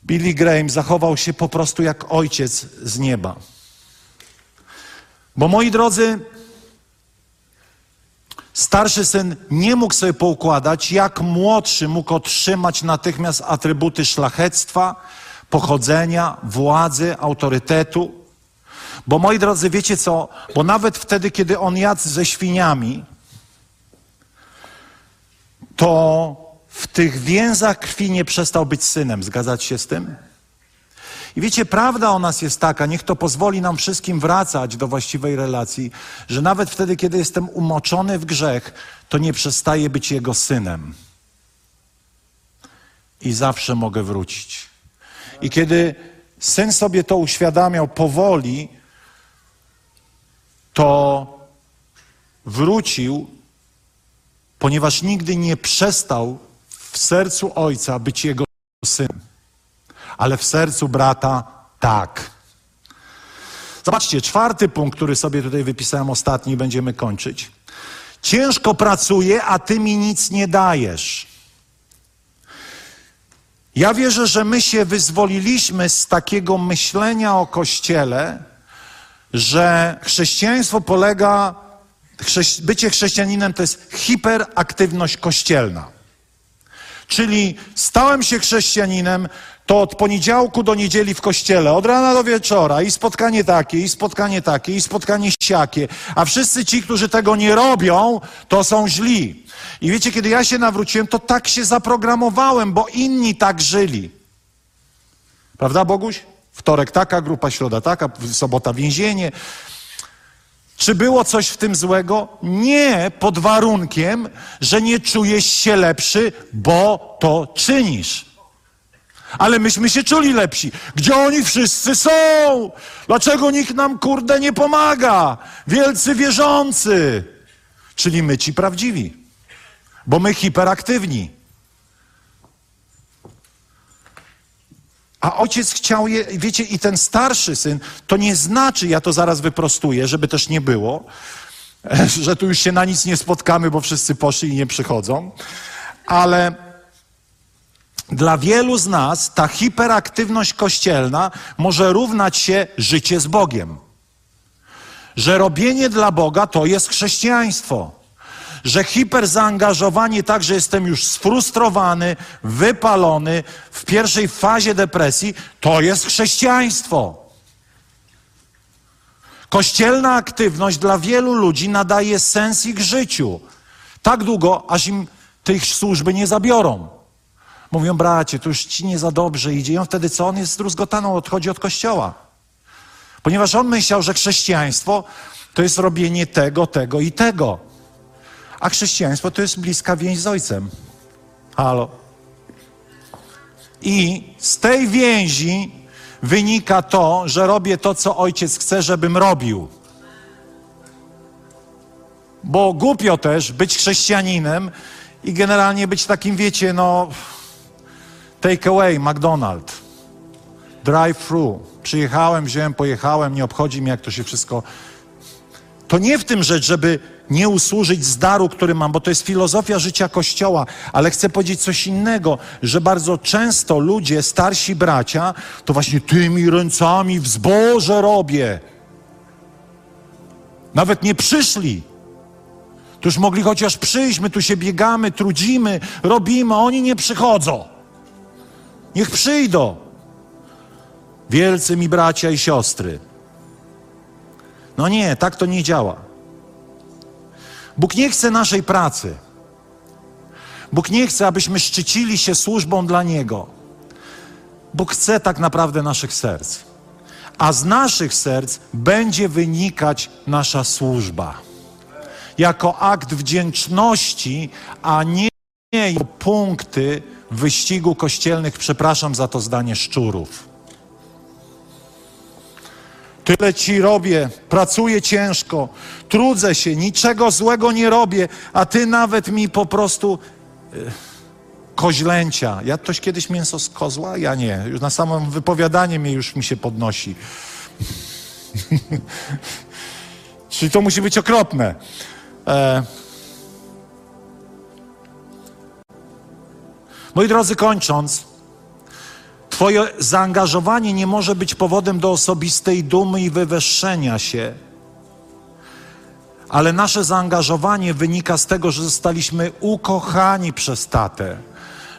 Billy Graham zachował się po prostu jak ojciec z nieba. Bo moi drodzy, Starszy syn nie mógł sobie poukładać, jak młodszy mógł otrzymać natychmiast atrybuty szlachectwa, pochodzenia, władzy, autorytetu. Bo moi drodzy, wiecie co? Bo nawet wtedy, kiedy on jadł ze świniami, to w tych więzach krwi nie przestał być synem. Zgadzać się z tym? I wiecie, prawda o nas jest taka, niech to pozwoli nam wszystkim wracać do właściwej relacji, że nawet wtedy, kiedy jestem umoczony w grzech, to nie przestaję być Jego synem. I zawsze mogę wrócić. I kiedy syn sobie to uświadamiał powoli, to wrócił, ponieważ nigdy nie przestał w sercu ojca być jego synem ale w sercu brata tak. Zobaczcie, czwarty punkt, który sobie tutaj wypisałem ostatni, będziemy kończyć. Ciężko pracuję, a ty mi nic nie dajesz. Ja wierzę, że my się wyzwoliliśmy z takiego myślenia o Kościele, że chrześcijaństwo polega, bycie chrześcijaninem to jest hiperaktywność kościelna. Czyli stałem się chrześcijaninem, to od poniedziałku do niedzieli w kościele, od rana do wieczora i spotkanie takie, i spotkanie takie, i spotkanie siakie. A wszyscy ci, którzy tego nie robią, to są źli. I wiecie, kiedy ja się nawróciłem, to tak się zaprogramowałem, bo inni tak żyli. Prawda, Boguś? Wtorek taka grupa, środa taka, sobota więzienie. Czy było coś w tym złego? Nie, pod warunkiem, że nie czujesz się lepszy, bo to czynisz. Ale myśmy się czuli lepsi. Gdzie oni wszyscy są? Dlaczego nikt nam, kurde, nie pomaga? Wielcy wierzący. Czyli my ci prawdziwi. Bo my hiperaktywni. A ojciec chciał je, wiecie, i ten starszy syn, to nie znaczy, ja to zaraz wyprostuję, żeby też nie było, że tu już się na nic nie spotkamy, bo wszyscy poszli i nie przychodzą, ale dla wielu z nas ta hiperaktywność kościelna może równać się życie z Bogiem. Że robienie dla Boga to jest chrześcijaństwo. Że hiperzaangażowanie tak, że jestem już sfrustrowany, wypalony w pierwszej fazie depresji, to jest chrześcijaństwo. Kościelna aktywność dla wielu ludzi nadaje sens ich życiu. Tak długo, aż im tej służby nie zabiorą. Mówią, bracie, to już ci nie za dobrze idzie. I on wtedy co? On jest zdruzgotaną, odchodzi od kościoła. Ponieważ on myślał, że chrześcijaństwo to jest robienie tego, tego i tego. A chrześcijaństwo to jest bliska więź z ojcem. Halo. I z tej więzi wynika to, że robię to, co ojciec chce, żebym robił. Bo głupio też być chrześcijaninem i generalnie być takim, wiecie, no Take away, McDonald's. Drive-thru. Przyjechałem, wziąłem, pojechałem, nie obchodzi mnie, jak to się wszystko. To nie w tym rzecz, żeby nie usłużyć z daru, który mam, bo to jest filozofia życia Kościoła, ale chcę powiedzieć coś innego, że bardzo często ludzie, starsi bracia, to właśnie tymi ręcami w zboże robię. Nawet nie przyszli. To już mogli chociaż przyjść, my tu się biegamy, trudzimy, robimy, oni nie przychodzą. Niech przyjdą. Wielcy mi bracia i siostry. No nie, tak to nie działa. Bóg nie chce naszej pracy. Bóg nie chce, abyśmy szczycili się służbą dla Niego. Bóg chce tak naprawdę naszych serc. A z naszych serc będzie wynikać nasza służba. Jako akt wdzięczności, a nie punkty wyścigu kościelnych, przepraszam za to zdanie, szczurów. Tyle ci robię, pracuję ciężko, trudzę się, niczego złego nie robię, a ty nawet mi po prostu yy, koźlęcia. Ja ktoś kiedyś mięso z kozła? Ja nie. Już na samo wypowiadanie mnie już mi się podnosi. Czyli to musi być okropne. E Moi drodzy, kończąc, Twoje zaangażowanie nie może być powodem do osobistej dumy i wywyższenia się, ale nasze zaangażowanie wynika z tego, że zostaliśmy ukochani przez tatę.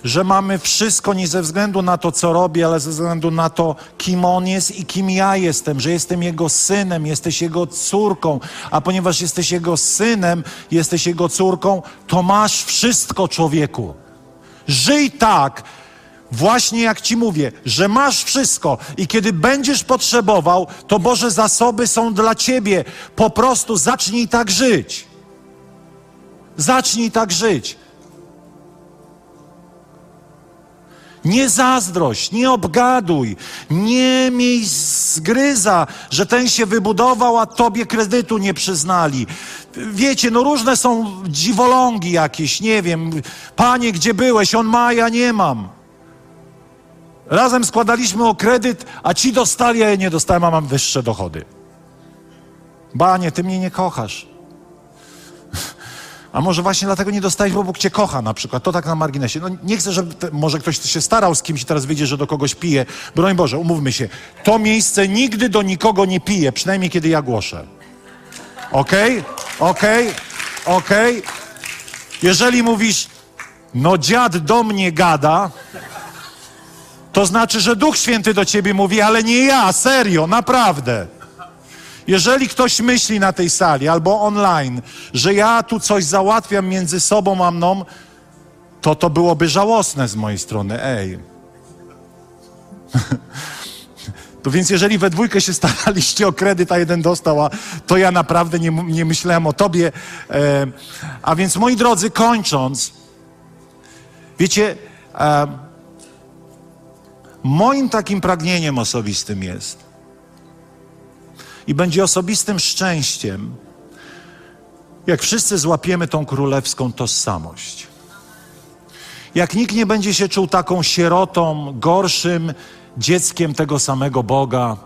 Że mamy wszystko nie ze względu na to, co robi, ale ze względu na to, kim on jest i kim ja jestem, że jestem jego synem, jesteś jego córką, a ponieważ jesteś jego synem, jesteś jego córką, to masz wszystko, człowieku. Żyj tak, Właśnie jak ci mówię, że masz wszystko i kiedy będziesz potrzebował, to Boże zasoby są dla ciebie. Po prostu zacznij tak żyć. Zacznij tak żyć. Nie zazdrość, nie obgaduj, nie miej zgryza, że ten się wybudował, a tobie kredytu nie przyznali. Wiecie, no różne są dziwolągi jakieś, nie wiem. Panie, gdzie byłeś? On ma, ja nie mam. Razem składaliśmy o kredyt, a ci dostali, a ja nie dostałem, a mam wyższe dochody. Banie, ty mnie nie kochasz. A może właśnie dlatego nie dostałeś, bo Bóg cię kocha na przykład. To tak na marginesie. No nie chcę, żeby te, może ktoś się starał z kimś i teraz wyjdzie, że do kogoś pije. Broń Boże, umówmy się. To miejsce nigdy do nikogo nie pije, przynajmniej kiedy ja głoszę. Okej? Okay? Okej? Okay? Okej? Okay? Jeżeli mówisz, no dziad do mnie gada, to znaczy, że Duch Święty do ciebie mówi, ale nie ja, serio, naprawdę. Jeżeli ktoś myśli na tej sali albo online, że ja tu coś załatwiam między sobą a mną, to to byłoby żałosne z mojej strony. Ej. To więc jeżeli we dwójkę się staraliście o kredyt, a jeden dostał, a to ja naprawdę nie, nie myślałem o tobie. E, a więc moi drodzy, kończąc, wiecie, e, moim takim pragnieniem osobistym jest, i będzie osobistym szczęściem, jak wszyscy złapiemy tą królewską tożsamość. Jak nikt nie będzie się czuł taką sierotą, gorszym dzieckiem tego samego Boga,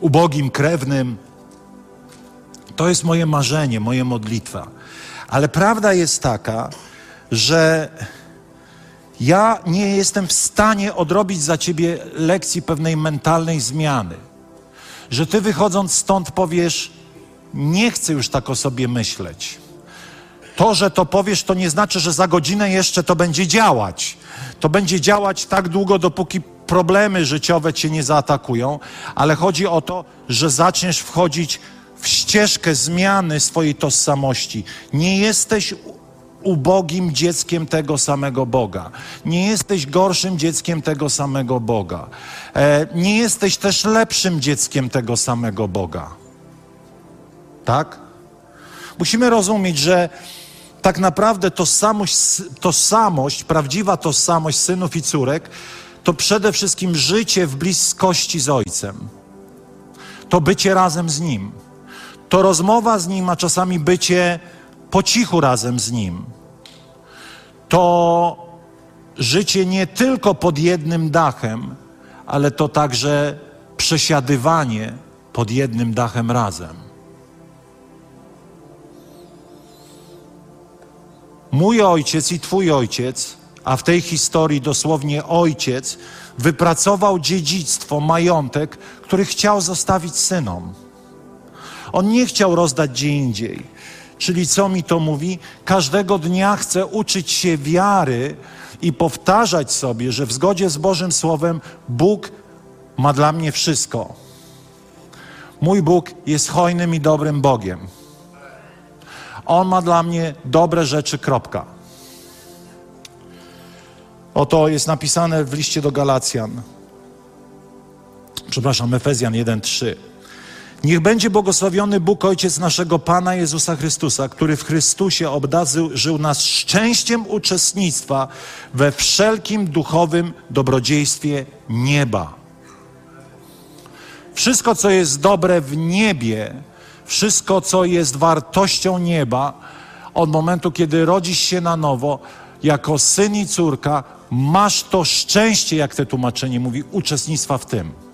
ubogim krewnym. To jest moje marzenie, moja modlitwa. Ale prawda jest taka, że ja nie jestem w stanie odrobić za ciebie lekcji pewnej mentalnej zmiany że ty wychodząc stąd powiesz: Nie chcę już tak o sobie myśleć. To, że to powiesz, to nie znaczy, że za godzinę jeszcze to będzie działać. To będzie działać tak długo, dopóki problemy życiowe cię nie zaatakują, ale chodzi o to, że zaczniesz wchodzić w ścieżkę zmiany swojej tożsamości. Nie jesteś ubogim dzieckiem tego samego Boga. Nie jesteś gorszym dzieckiem tego samego Boga. E, nie jesteś też lepszym dzieckiem tego samego Boga. Tak? Musimy rozumieć, że tak naprawdę tożsamość, tożsamość, prawdziwa tożsamość synów i córek, to przede wszystkim życie w bliskości z Ojcem. To bycie razem z Nim. To rozmowa z Nim, a czasami bycie po cichu razem z Nim. To życie nie tylko pod jednym dachem, ale to także przesiadywanie pod jednym dachem razem. Mój ojciec i Twój ojciec, a w tej historii dosłownie ojciec, wypracował dziedzictwo, majątek, który chciał zostawić synom. On nie chciał rozdać gdzie indziej. Czyli co mi to mówi? Każdego dnia chcę uczyć się wiary i powtarzać sobie, że w zgodzie z Bożym Słowem Bóg ma dla mnie wszystko. Mój Bóg jest hojnym i dobrym Bogiem. On ma dla mnie dobre rzeczy, kropka. Oto jest napisane w liście do Galacjan. Przepraszam, Efezjan 1:3. Niech będzie błogosławiony Bóg Ojciec naszego Pana Jezusa Chrystusa, który w Chrystusie obdarzył nas szczęściem uczestnictwa we wszelkim duchowym dobrodziejstwie nieba. Wszystko, co jest dobre w niebie, wszystko, co jest wartością nieba, od momentu, kiedy rodzisz się na nowo, jako syn i córka, masz to szczęście, jak te tłumaczenie mówi, uczestnictwa w tym.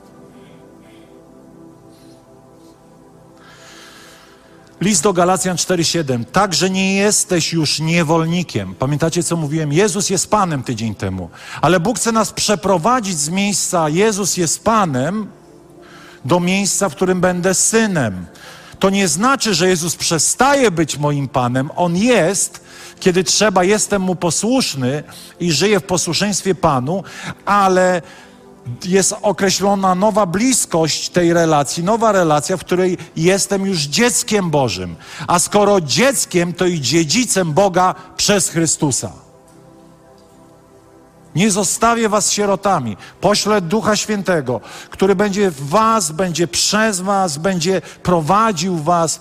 List do Galacjan 4:7. Także nie jesteś już niewolnikiem. Pamiętacie, co mówiłem? Jezus jest Panem tydzień temu. Ale Bóg chce nas przeprowadzić z miejsca Jezus jest Panem do miejsca, w którym będę synem. to nie znaczy, że Jezus przestaje być moim Panem. On jest, kiedy trzeba, jestem Mu posłuszny i żyję w posłuszeństwie Panu, ale jest określona nowa bliskość tej relacji, nowa relacja, w której jestem już dzieckiem Bożym. A skoro dzieckiem, to i dziedzicem Boga przez Chrystusa. Nie zostawię was sierotami. Poślę Ducha Świętego, który będzie w was, będzie przez was, będzie prowadził was.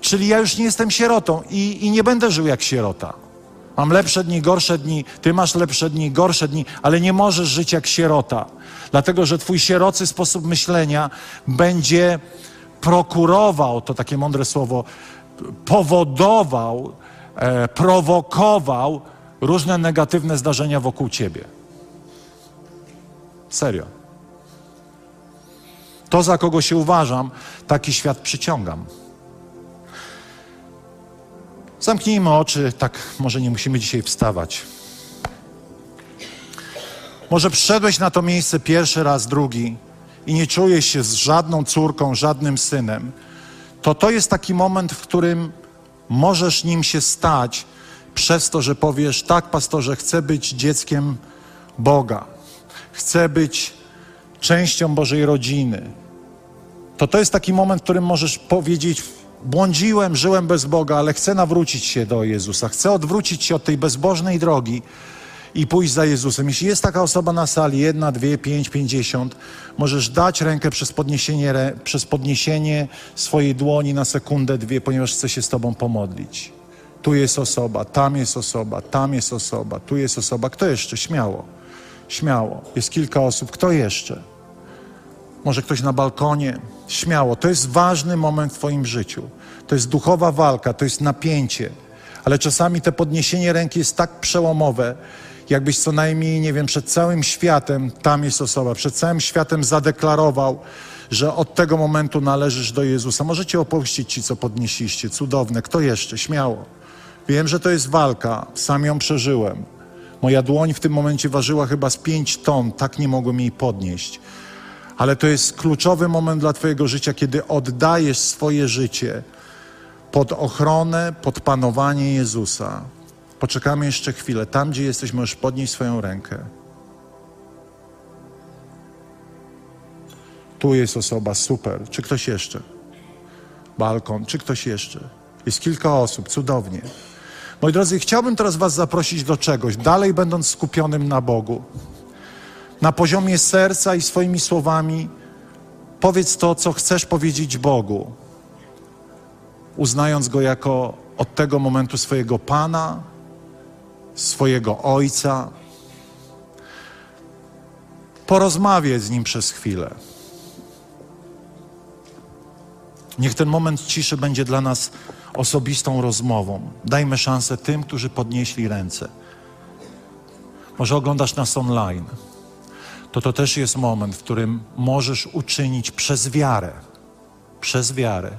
Czyli ja już nie jestem sierotą i, i nie będę żył jak sierota. Mam lepsze dni, gorsze dni, ty masz lepsze dni, gorsze dni, ale nie możesz żyć jak sierota. Dlatego, że twój sierocy sposób myślenia będzie prokurował, to takie mądre słowo, powodował, e, prowokował różne negatywne zdarzenia wokół ciebie. Serio. To, za kogo się uważam, taki świat przyciągam. Zamknijmy oczy, tak może nie musimy dzisiaj wstawać. Może przyszedłeś na to miejsce pierwszy raz, drugi i nie czujesz się z żadną córką, żadnym synem, to to jest taki moment, w którym możesz nim się stać przez to, że powiesz: Tak, pastorze, chcę być dzieckiem Boga, chcę być częścią Bożej rodziny. To to jest taki moment, w którym możesz powiedzieć: Błądziłem, żyłem bez Boga, ale chcę nawrócić się do Jezusa, chcę odwrócić się od tej bezbożnej drogi i pójść za Jezusem. Jeśli jest taka osoba na sali, jedna, dwie, pięć, pięćdziesiąt, możesz dać rękę przez podniesienie, przez podniesienie swojej dłoni na sekundę, dwie, ponieważ chcę się z Tobą pomodlić. Tu jest osoba, tam jest osoba, tam jest osoba, tu jest osoba. Kto jeszcze? Śmiało. Śmiało. Jest kilka osób. Kto jeszcze? Może ktoś na balkonie? Śmiało. To jest ważny moment w Twoim życiu. To jest duchowa walka, to jest napięcie. Ale czasami to podniesienie ręki jest tak przełomowe, jakbyś co najmniej, nie wiem, przed całym światem, tam jest osoba, przed całym światem zadeklarował, że od tego momentu należysz do Jezusa. Możecie opuścić ci, co podnieśliście. Cudowne. Kto jeszcze? Śmiało. Wiem, że to jest walka. Sam ją przeżyłem. Moja dłoń w tym momencie ważyła chyba z pięć ton. Tak nie mogłem jej podnieść. Ale to jest kluczowy moment dla Twojego życia, kiedy oddajesz swoje życie pod ochronę, pod panowanie Jezusa. Poczekamy jeszcze chwilę. Tam, gdzie jesteś, możesz podnieść swoją rękę. Tu jest osoba, super. Czy ktoś jeszcze? Balkon, czy ktoś jeszcze? Jest kilka osób, cudownie. Moi drodzy, chciałbym teraz Was zaprosić do czegoś, dalej będąc skupionym na Bogu. Na poziomie serca i swoimi słowami powiedz to, co chcesz powiedzieć Bogu, uznając Go jako od tego momentu swojego Pana, swojego Ojca. Porozmawiaj z Nim przez chwilę. Niech ten moment ciszy będzie dla nas osobistą rozmową. Dajmy szansę tym, którzy podnieśli ręce. Może oglądasz nas online. To to też jest moment, w którym możesz uczynić przez wiarę, przez wiarę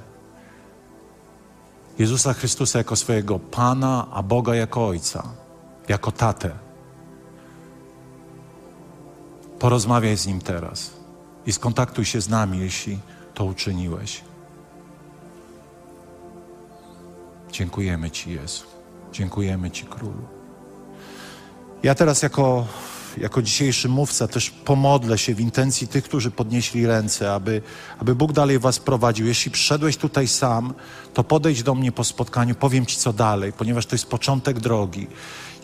Jezusa Chrystusa jako swojego Pana, a Boga jako Ojca, jako Tatę. Porozmawiaj z Nim teraz i skontaktuj się z nami, jeśli to uczyniłeś. Dziękujemy Ci, Jezu. Dziękujemy Ci, Królu. Ja teraz jako, jako dzisiejszy mówca też pomodlę się w intencji tych, którzy podnieśli ręce, aby, aby Bóg dalej Was prowadził. Jeśli przyszedłeś tutaj sam, to podejdź do mnie po spotkaniu, powiem Ci co dalej, ponieważ to jest początek drogi.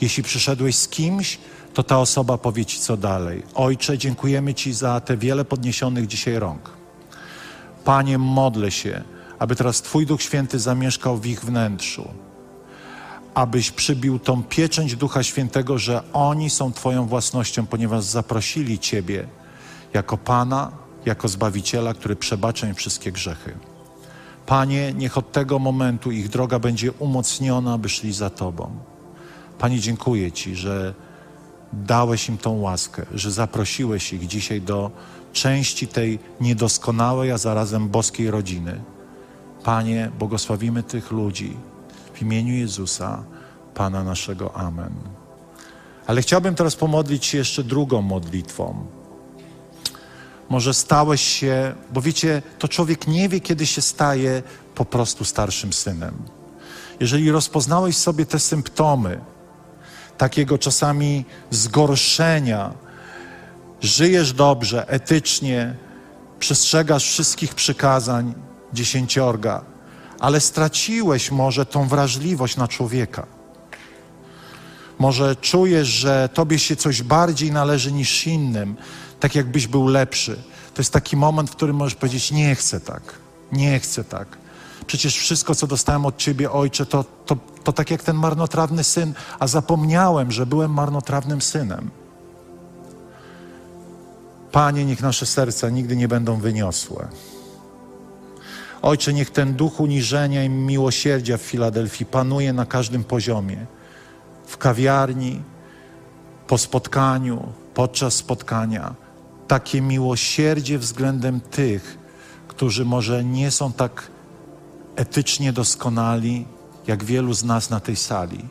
Jeśli przyszedłeś z kimś, to ta osoba powie Ci co dalej. Ojcze, dziękujemy Ci za te wiele podniesionych dzisiaj rąk. Panie, modlę się, aby teraz Twój Duch Święty zamieszkał w ich wnętrzu, abyś przybił tą pieczęć Ducha Świętego, że oni są Twoją własnością, ponieważ zaprosili Ciebie jako Pana, jako Zbawiciela, który przebacza im wszystkie grzechy. Panie, niech od tego momentu ich droga będzie umocniona, aby szli za Tobą. Panie, dziękuję Ci, że dałeś im tą łaskę, że zaprosiłeś ich dzisiaj do części tej niedoskonałej, a zarazem boskiej rodziny. Panie, błogosławimy tych ludzi w imieniu Jezusa, Pana naszego. Amen. Ale chciałbym teraz pomodlić się jeszcze drugą modlitwą. Może stałeś się, bo wiecie, to człowiek nie wie, kiedy się staje po prostu starszym synem. Jeżeli rozpoznałeś sobie te symptomy takiego czasami zgorszenia, żyjesz dobrze, etycznie, przestrzegasz wszystkich przykazań dziesięciorga, ale straciłeś może tą wrażliwość na człowieka. Może czujesz, że tobie się coś bardziej należy niż innym, tak jakbyś był lepszy. To jest taki moment, w którym możesz powiedzieć: Nie chcę tak, nie chcę tak. Przecież wszystko, co dostałem od ciebie, ojcze, to, to, to tak jak ten marnotrawny syn, a zapomniałem, że byłem marnotrawnym synem. Panie, niech nasze serca nigdy nie będą wyniosłe. Ojcze, niech ten duch uniżenia i miłosierdzia w Filadelfii panuje na każdym poziomie. W kawiarni, po spotkaniu, podczas spotkania. Takie miłosierdzie względem tych, którzy może nie są tak etycznie doskonali, jak wielu z nas na tej sali.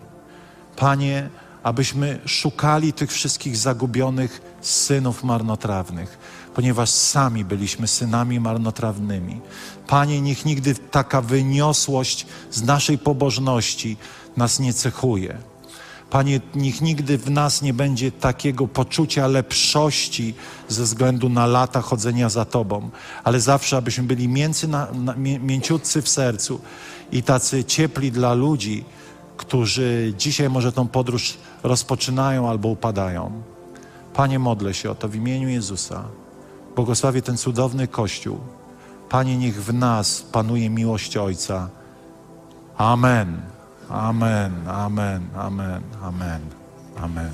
Panie, abyśmy szukali tych wszystkich zagubionych synów marnotrawnych, ponieważ sami byliśmy synami marnotrawnymi. Panie, niech nigdy taka wyniosłość z naszej pobożności nas nie cechuje. Panie, niech nigdy w nas nie będzie takiego poczucia lepszości ze względu na lata chodzenia za Tobą, ale zawsze, abyśmy byli mięcy na, na, mię, mięciutcy w sercu i tacy ciepli dla ludzi, którzy dzisiaj może tą podróż rozpoczynają albo upadają. Panie, modlę się o to w imieniu Jezusa. Błogosławię ten cudowny Kościół. Panie, niech w nas panuje miłość Ojca. Amen. Amen, amen, amen, amen, amen.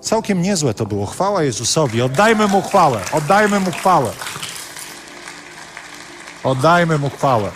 Całkiem niezłe to było. Chwała Jezusowi. Oddajmy Mu chwałę. Oddajmy Mu chwałę. Oddajmy Mu chwałę.